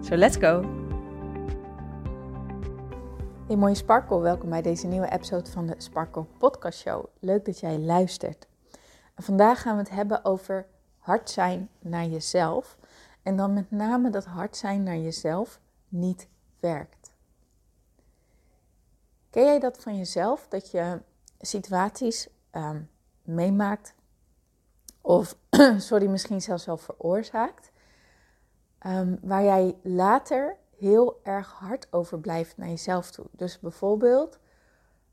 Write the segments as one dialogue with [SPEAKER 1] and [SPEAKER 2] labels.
[SPEAKER 1] So let's go! Hey mooie Sparkle, welkom bij deze nieuwe episode van de Sparkle Podcast Show. Leuk dat jij luistert. Vandaag gaan we het hebben over hard zijn naar jezelf. En dan met name dat hard zijn naar jezelf niet werkt. Ken jij dat van jezelf? Dat je situaties um, meemaakt of, sorry, misschien zelfs wel veroorzaakt, um, waar jij later heel erg hard over blijft naar jezelf toe. Dus bijvoorbeeld,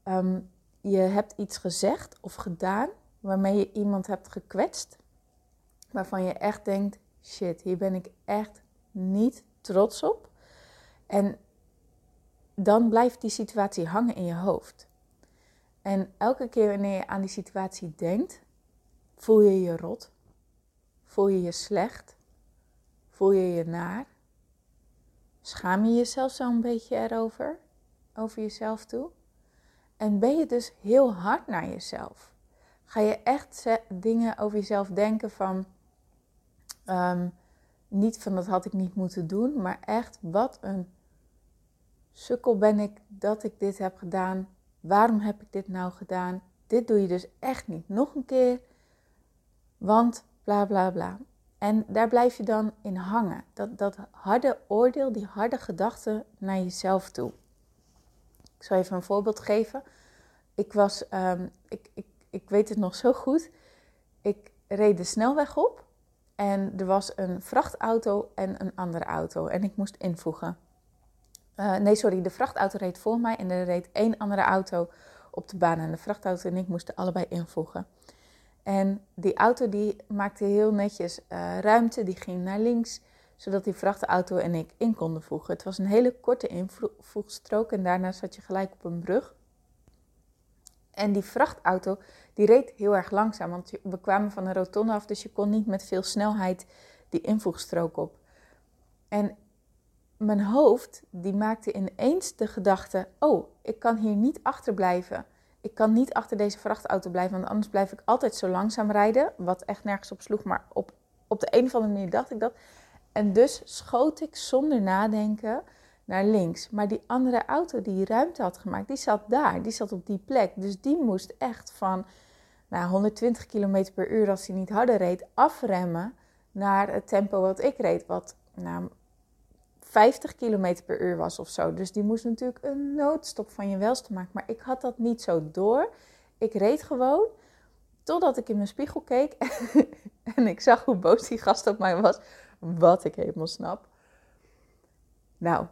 [SPEAKER 1] um, je hebt iets gezegd of gedaan waarmee je iemand hebt gekwetst, waarvan je echt denkt, shit, hier ben ik echt niet trots op. En dan blijft die situatie hangen in je hoofd. En elke keer wanneer je aan die situatie denkt, voel je je rot, voel je je slecht, voel je je naar, schaam je jezelf zo'n beetje erover, over jezelf toe. En ben je dus heel hard naar jezelf. Ga je echt dingen over jezelf denken van, um, niet van dat had ik niet moeten doen, maar echt wat een sukkel ben ik dat ik dit heb gedaan. Waarom heb ik dit nou gedaan? Dit doe je dus echt niet nog een keer, want bla bla bla. En daar blijf je dan in hangen. Dat, dat harde oordeel, die harde gedachten naar jezelf toe. Ik zal even een voorbeeld geven. Ik was, um, ik, ik, ik weet het nog zo goed. Ik reed de snelweg op en er was een vrachtauto en een andere auto. En ik moest invoegen. Uh, nee, sorry, de vrachtauto reed voor mij en er reed één andere auto op de baan. En de vrachtauto en ik moesten allebei invoegen. En die auto die maakte heel netjes uh, ruimte, die ging naar links, zodat die vrachtauto en ik in konden voegen. Het was een hele korte invoegstrook en daarna zat je gelijk op een brug. En die vrachtauto die reed heel erg langzaam, want we kwamen van een rotonde af, dus je kon niet met veel snelheid die invoegstrook op. En mijn hoofd die maakte ineens de gedachte: oh, ik kan hier niet achterblijven. Ik kan niet achter deze vrachtauto blijven, want anders blijf ik altijd zo langzaam rijden. Wat echt nergens op sloeg, maar op, op de een of andere manier dacht ik dat. En dus schoot ik zonder nadenken naar links. Maar die andere auto die ruimte had gemaakt, die zat daar. Die zat op die plek. Dus die moest echt van nou, 120 km per uur, als hij niet harder reed, afremmen naar het tempo wat ik reed. Wat nou, 50 km per uur was of zo. Dus die moest natuurlijk een noodstop van je welste maken. Maar ik had dat niet zo door. Ik reed gewoon totdat ik in mijn spiegel keek en ik zag hoe boos die gast op mij was. Wat ik helemaal snap. Nou,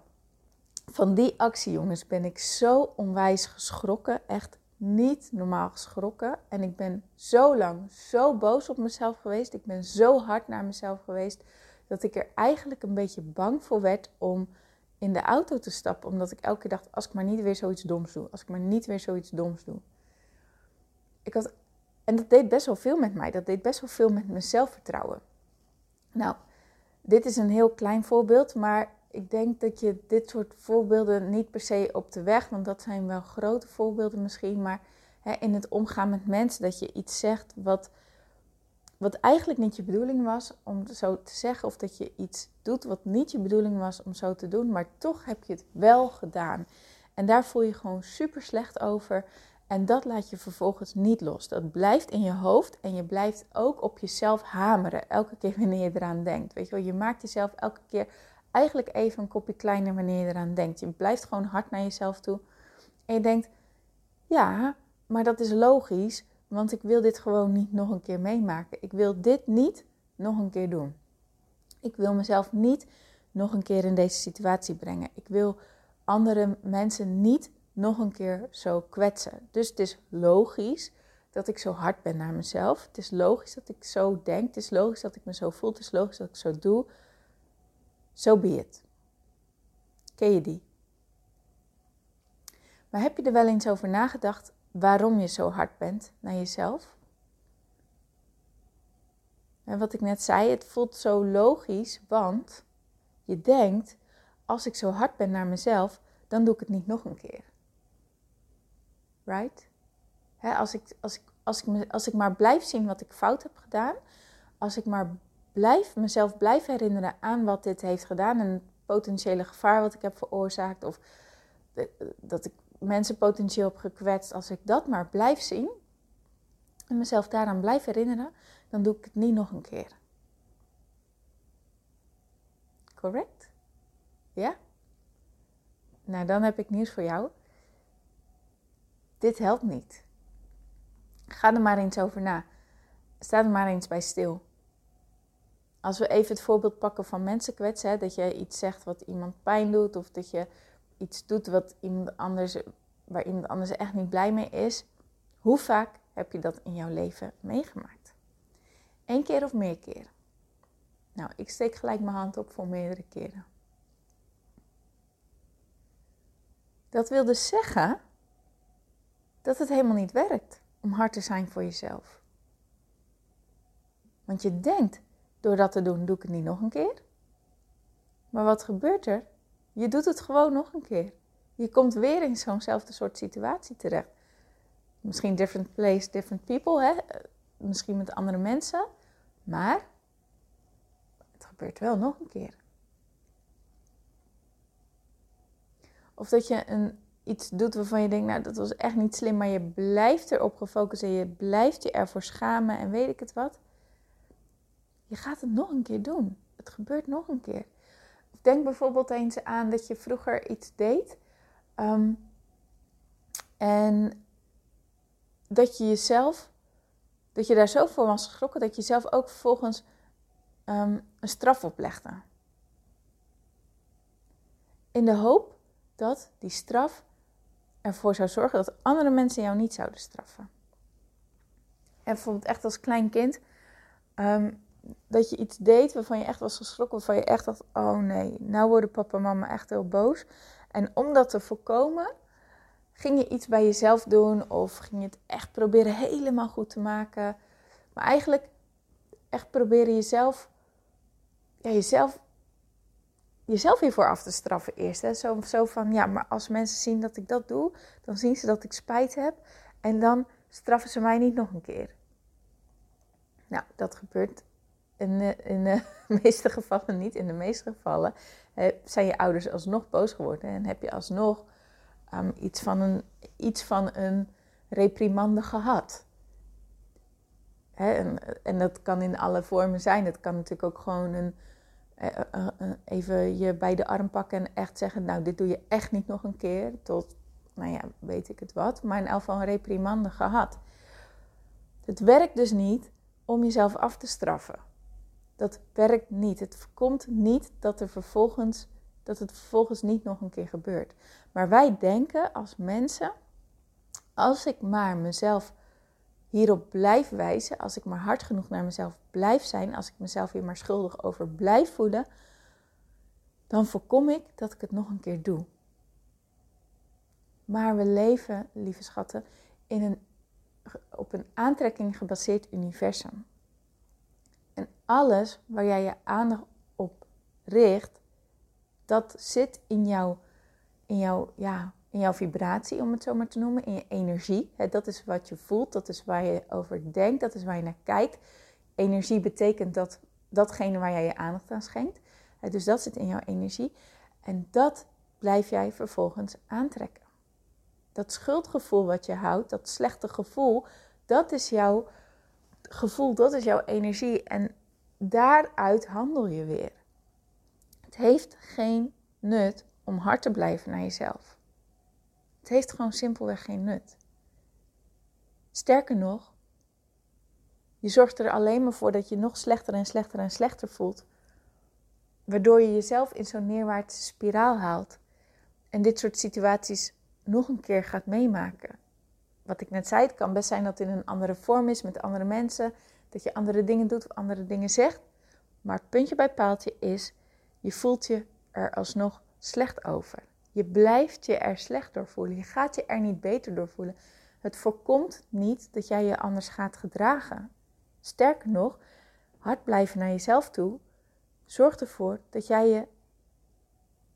[SPEAKER 1] van die actie, jongens, ben ik zo onwijs geschrokken. Echt niet normaal geschrokken. En ik ben zo lang zo boos op mezelf geweest. Ik ben zo hard naar mezelf geweest dat ik er eigenlijk een beetje bang voor werd om in de auto te stappen. Omdat ik elke keer dacht, als ik maar niet weer zoiets doms doe. Als ik maar niet weer zoiets doms doe. Ik had, en dat deed best wel veel met mij. Dat deed best wel veel met mijn zelfvertrouwen. Nou, dit is een heel klein voorbeeld, maar ik denk dat je dit soort voorbeelden niet per se op de weg, want dat zijn wel grote voorbeelden misschien, maar hè, in het omgaan met mensen, dat je iets zegt wat wat eigenlijk niet je bedoeling was om zo te zeggen, of dat je iets doet wat niet je bedoeling was om zo te doen, maar toch heb je het wel gedaan. En daar voel je gewoon super slecht over. En dat laat je vervolgens niet los. Dat blijft in je hoofd en je blijft ook op jezelf hameren. Elke keer wanneer je eraan denkt. Weet je wel, je maakt jezelf elke keer eigenlijk even een kopje kleiner wanneer je eraan denkt. Je blijft gewoon hard naar jezelf toe. En je denkt, ja, maar dat is logisch. Want ik wil dit gewoon niet nog een keer meemaken. Ik wil dit niet nog een keer doen. Ik wil mezelf niet nog een keer in deze situatie brengen. Ik wil andere mensen niet nog een keer zo kwetsen. Dus het is logisch dat ik zo hard ben naar mezelf. Het is logisch dat ik zo denk. Het is logisch dat ik me zo voel. Het is logisch dat ik zo doe. Zo so be it. Ken je die? Maar heb je er wel eens over nagedacht waarom je zo hard bent naar jezelf? En wat ik net zei, het voelt zo logisch, want je denkt, als ik zo hard ben naar mezelf, dan doe ik het niet nog een keer. Right? als, ik, als, ik, als, ik me, als ik maar blijf zien wat ik fout heb gedaan, als ik maar blijf, mezelf blijf herinneren aan wat dit heeft gedaan en het potentiële gevaar wat ik heb veroorzaakt, of dat ik mensen potentieel heb gekwetst, als ik dat maar blijf zien en mezelf daaraan blijf herinneren, dan doe ik het niet nog een keer. Correct? Ja? Nou, dan heb ik nieuws voor jou. Dit helpt niet. Ga er maar eens over na. Sta er maar eens bij stil. Als we even het voorbeeld pakken van mensen kwetsen, dat je iets zegt wat iemand pijn doet, of dat je iets doet wat iemand anders, waar iemand anders echt niet blij mee is. Hoe vaak heb je dat in jouw leven meegemaakt? Eén keer of meer keren? Nou, ik steek gelijk mijn hand op voor meerdere keren. Dat wil dus zeggen dat het helemaal niet werkt om hard te zijn voor jezelf. Want je denkt, door dat te doen, doe ik het niet nog een keer. Maar wat gebeurt er? Je doet het gewoon nog een keer. Je komt weer in zo'nzelfde soort situatie terecht. Misschien different place, different people, hè? misschien met andere mensen. Maar het gebeurt wel nog een keer. Of dat je een, iets doet waarvan je denkt, nou dat was echt niet slim, maar je blijft erop gefocust en je blijft je ervoor schamen en weet ik het wat. Je gaat het nog een keer doen. Het gebeurt nog een keer. Denk bijvoorbeeld eens aan dat je vroeger iets deed ehm, en dat je jezelf, dat je daar zo voor was geschrokken dat je zelf ook vervolgens um, een straf oplegde. In de hoop dat die straf ervoor zou zorgen dat andere mensen jou niet zouden straffen. En bijvoorbeeld echt als klein kind, ehm, dat je iets deed waarvan je echt was geschrokken, waarvan je echt dacht, oh nee, nou worden papa en mama echt heel boos. En om dat te voorkomen, ging je iets bij jezelf doen of ging je het echt proberen helemaal goed te maken. Maar eigenlijk echt proberen jezelf, ja, jezelf jezelf hiervoor af te straffen eerst. Hè? Zo, zo van, ja, maar als mensen zien dat ik dat doe, dan zien ze dat ik spijt heb. En dan straffen ze mij niet nog een keer. Nou, dat gebeurt in, in de meeste gevallen niet. In de meeste gevallen zijn je ouders alsnog boos geworden. En heb je alsnog um, iets, van een, iets van een reprimande gehad. Hè? En, en dat kan in alle vormen zijn. Het kan natuurlijk ook gewoon een eh, eh, eh, even je bij de arm pakken en echt zeggen, nou dit doe je echt niet nog een keer, tot, nou ja, weet ik het wat, maar in elk geval een reprimande gehad. Het werkt dus niet om jezelf af te straffen. Dat werkt niet. Het voorkomt niet dat, er vervolgens, dat het vervolgens niet nog een keer gebeurt. Maar wij denken als mensen, als ik maar mezelf hierop blijf wijzen, als ik maar hard genoeg naar mezelf blijf zijn, als ik mezelf hier maar schuldig over blijf voelen, dan voorkom ik dat ik het nog een keer doe. Maar we leven, lieve schatten, in een, op een aantrekking gebaseerd universum. En alles waar jij je aandacht op richt, dat zit in jouw, in jouw ja, in jouw vibratie, om het zo maar te noemen, in je energie. dat is wat je voelt, dat is waar je over denkt, dat is waar je naar kijkt. Energie betekent dat, datgene waar jij je aandacht aan schenkt. dus dat zit in jouw energie. En dat blijf jij vervolgens aantrekken. Dat schuldgevoel wat je houdt, dat slechte gevoel, dat is jouw gevoel, dat is jouw energie. En daaruit handel je weer. Het heeft geen nut om hard te blijven naar jezelf. Het heeft gewoon simpelweg geen nut. Sterker nog, je zorgt er alleen maar voor dat je nog slechter en slechter en slechter voelt, waardoor je jezelf in zo'n neerwaartse spiraal haalt en dit soort situaties nog een keer gaat meemaken. Wat ik net zei, het kan best zijn dat het in een andere vorm is met andere mensen, dat je andere dingen doet of andere dingen zegt, maar puntje bij paaltje is, je voelt je er alsnog slecht over. Je blijft je er slecht door voelen. Je gaat je er niet beter door voelen. Het voorkomt niet dat jij je anders gaat gedragen. Sterker nog, hard blijven naar jezelf toe zorgt ervoor dat jij je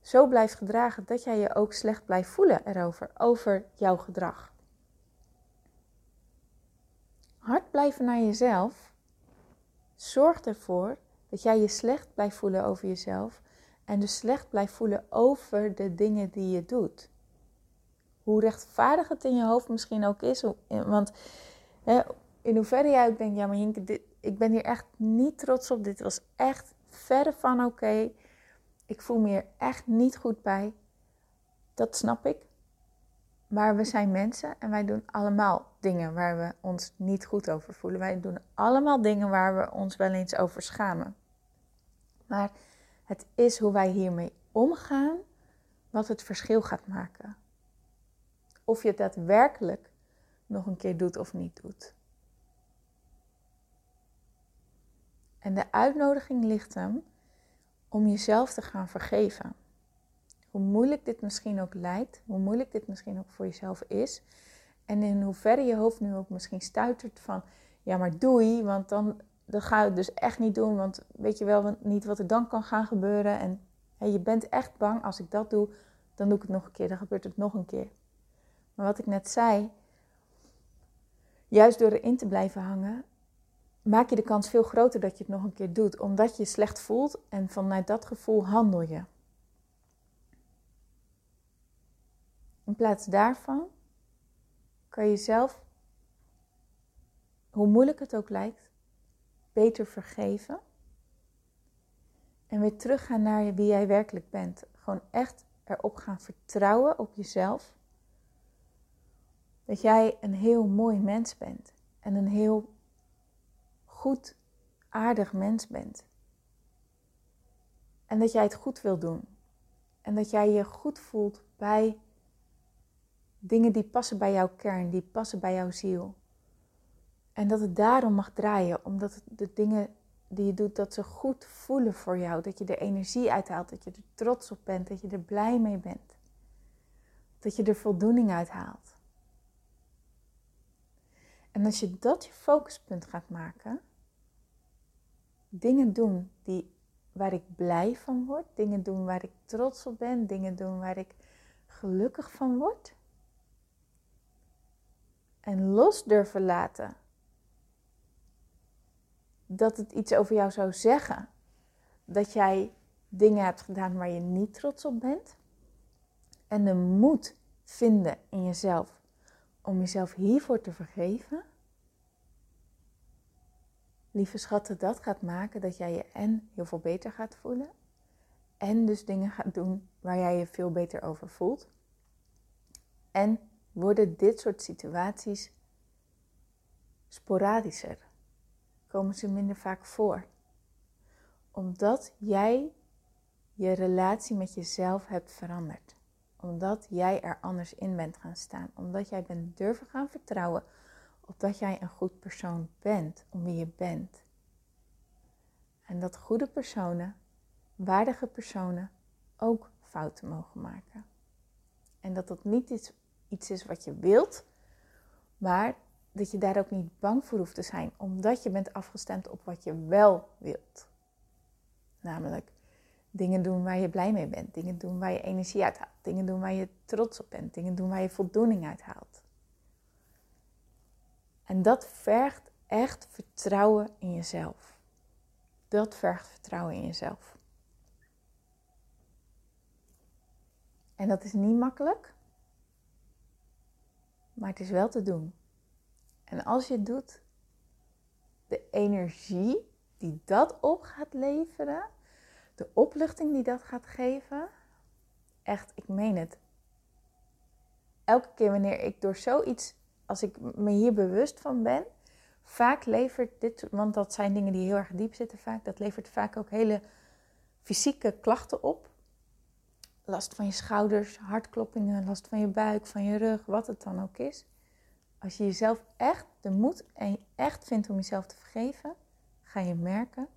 [SPEAKER 1] zo blijft gedragen dat jij je ook slecht blijft voelen erover, over jouw gedrag. Hard blijven naar jezelf zorgt ervoor dat jij je slecht blijft voelen over jezelf en dus slecht blijft voelen over de dingen die je doet. Hoe rechtvaardig het in je hoofd misschien ook is. Want hè, in hoeverre jij ook denkt, ja maar ik ben hier echt niet trots op. Dit was echt verre van oké. Ik voel me hier echt niet goed bij. Dat snap ik. Maar we zijn mensen en wij doen allemaal dingen waar we ons niet goed over voelen. Wij doen allemaal dingen waar we ons wel eens over schamen. Maar het is hoe wij hiermee omgaan wat het verschil gaat maken. Of je het daadwerkelijk nog een keer doet of niet doet. En de uitnodiging ligt hem om jezelf te gaan vergeven. Hoe moeilijk dit misschien ook lijkt, hoe moeilijk dit misschien ook voor jezelf is. En in hoeverre je hoofd nu ook misschien stuitert van, ja maar doei, want dan dat ga ik dus echt niet doen, want weet je wel niet wat er dan kan gaan gebeuren. En je bent echt bang, als ik dat doe, dan doe ik het nog een keer, dan gebeurt het nog een keer. Maar wat ik net zei, juist door erin te blijven hangen, maak je de kans veel groter dat je het nog een keer doet, omdat je je slecht voelt en vanuit dat gevoel handel je. In plaats daarvan kan je zelf, hoe moeilijk het ook lijkt, beter vergeven. En weer teruggaan naar wie jij werkelijk bent. Gewoon echt erop gaan vertrouwen op jezelf. Dat jij een heel mooi mens bent. En een heel goed, aardig mens bent. En dat jij het goed wil doen. En dat jij je goed voelt bij dingen die passen bij jouw kern, die passen bij jouw ziel. En dat het daarom mag draaien, omdat de dingen die je doet, dat ze goed voelen voor jou. Dat je er energie uithaalt, dat je er trots op bent, dat je er blij mee bent. Dat je er voldoening uit haalt. En als je dat je focuspunt gaat maken, dingen doen die, waar ik blij van word, dingen doen waar ik trots op ben, dingen doen waar ik gelukkig van word. En los durven laten dat het iets over jou zou zeggen. Dat jij dingen hebt gedaan waar je niet trots op bent. En de moed vinden in jezelf om jezelf hiervoor te vergeven. Lieve schatten, dat gaat maken dat jij je en heel veel beter gaat voelen. En dus dingen gaat doen waar jij je veel beter over voelt. En worden dit soort situaties sporadischer komen ze minder vaak voor. Omdat jij je relatie met jezelf hebt veranderd. Omdat jij er anders in bent gaan staan. Omdat jij bent durven gaan vertrouwen op dat jij een goed persoon bent om wie je bent. En dat goede personen, waardige personen ook fouten mogen maken. En dat dat niet iets, iets is wat je wilt, maar dat je daar ook niet bang voor hoeft te zijn, omdat je bent afgestemd op wat je wel wilt. Namelijk dingen doen waar je blij mee bent, dingen doen waar je energie uit haalt, dingen doen waar je trots op bent, dingen doen waar je voldoening uit haalt. En dat vergt echt vertrouwen in jezelf. Dat vergt vertrouwen in jezelf. En dat is niet makkelijk, maar het is wel te doen. En als je het doet, de energie die dat op gaat leveren, de opluchting die dat gaat geven, echt, ik meen het. Elke keer wanneer ik door zoiets, als ik me hier bewust van ben, vaak levert dit, want dat zijn dingen die heel erg diep zitten vaak, dat levert vaak ook hele fysieke klachten op. Last van je schouders, hartkloppingen, last van je buik, van je rug, wat het dan ook is. Als je jezelf echt de moed en echt vindt om jezelf te vergeven, ga je merken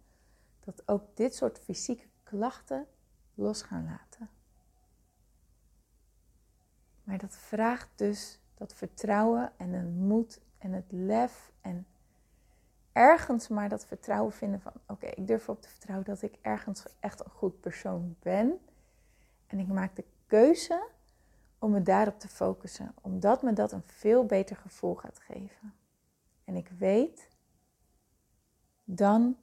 [SPEAKER 1] dat ook dit soort fysieke klachten los gaan laten. Maar dat vraagt dus dat vertrouwen en een moed en het lef en ergens maar dat vertrouwen vinden van oké, ik durf op te vertrouwen dat ik ergens echt een goed persoon ben. En ik maak de keuze om me daarop te focussen, omdat me dat een veel beter gevoel gaat geven. En ik weet, dan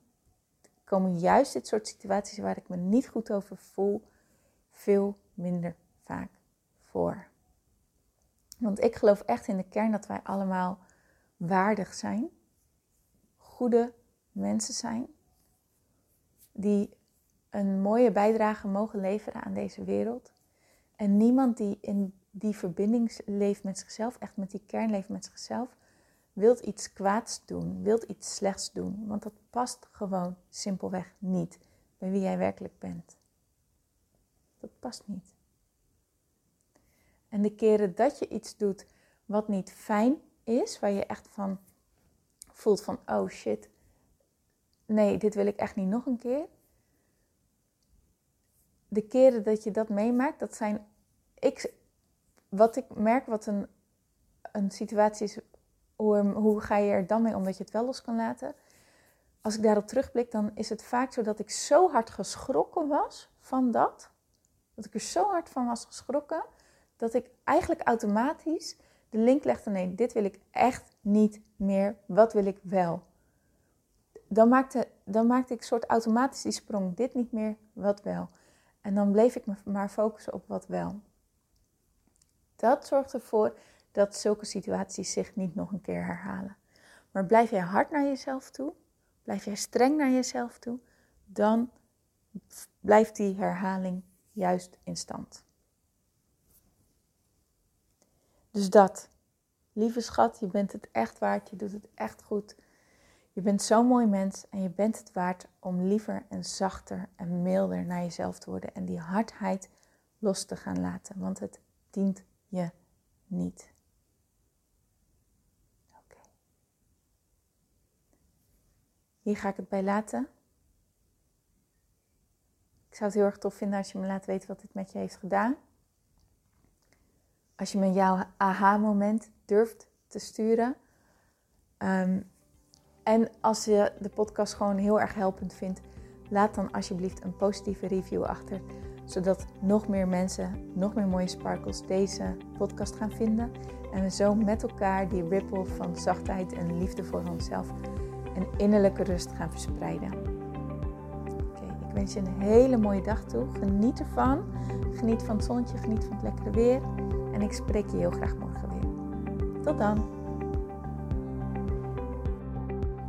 [SPEAKER 1] komen juist dit soort situaties waar ik me niet goed over voel, veel minder vaak voor. Want ik geloof echt in de kern dat wij allemaal waardig zijn, goede mensen zijn, die een mooie bijdrage mogen leveren aan deze wereld. En niemand die in die verbinding leeft met zichzelf, echt met die kern leeft met zichzelf, wilt iets kwaads doen, wilt iets slechts doen. Want dat past gewoon simpelweg niet bij wie jij werkelijk bent. Dat past niet. En de keren dat je iets doet wat niet fijn is, waar je echt van voelt van, oh shit, nee, dit wil ik echt niet nog een keer. De keren dat je dat meemaakt, dat zijn, ik, wat ik merk wat een, een situatie is, hoe, hoe ga je er dan mee om dat je het wel los kan laten? Als ik daarop terugblik, dan is het vaak zo dat ik zo hard geschrokken was van dat. Dat ik er zo hard van was geschrokken, dat ik eigenlijk automatisch de link legde: nee, dit wil ik echt niet meer. Wat wil ik wel? Dan maakte, dan maakte ik soort automatisch die sprong: dit niet meer, wat wel. En dan bleef ik me maar focussen op wat wel. Dat zorgt ervoor dat zulke situaties zich niet nog een keer herhalen. Maar blijf jij hard naar jezelf toe, blijf jij streng naar jezelf toe, dan blijft die herhaling juist in stand. Dus dat. Lieve schat, je bent het echt waard. Je doet het echt goed. Je bent zo'n mooi mens en je bent het waard om liever en zachter en milder naar jezelf te worden en die hardheid los te gaan laten, want het dient je niet. Oké. Hier ga ik het bij laten. Ik zou het heel erg tof vinden als je me laat weten wat dit met je heeft gedaan. Als je me jouw aha-moment durft te sturen. Ehm, en als je de podcast gewoon heel erg helpend vindt, laat dan alsjeblieft een positieve review achter. Zodat nog meer mensen, nog meer mooie sparkles deze podcast gaan vinden. En we zo met elkaar die ripple van zachtheid en liefde voor onszelf en innerlijke rust gaan verspreiden. Oké, ik wens je een hele mooie dag toe. Geniet ervan. Geniet van het zonnetje, geniet van het lekkere weer. En ik spreek je heel graag morgen weer. Tot dan.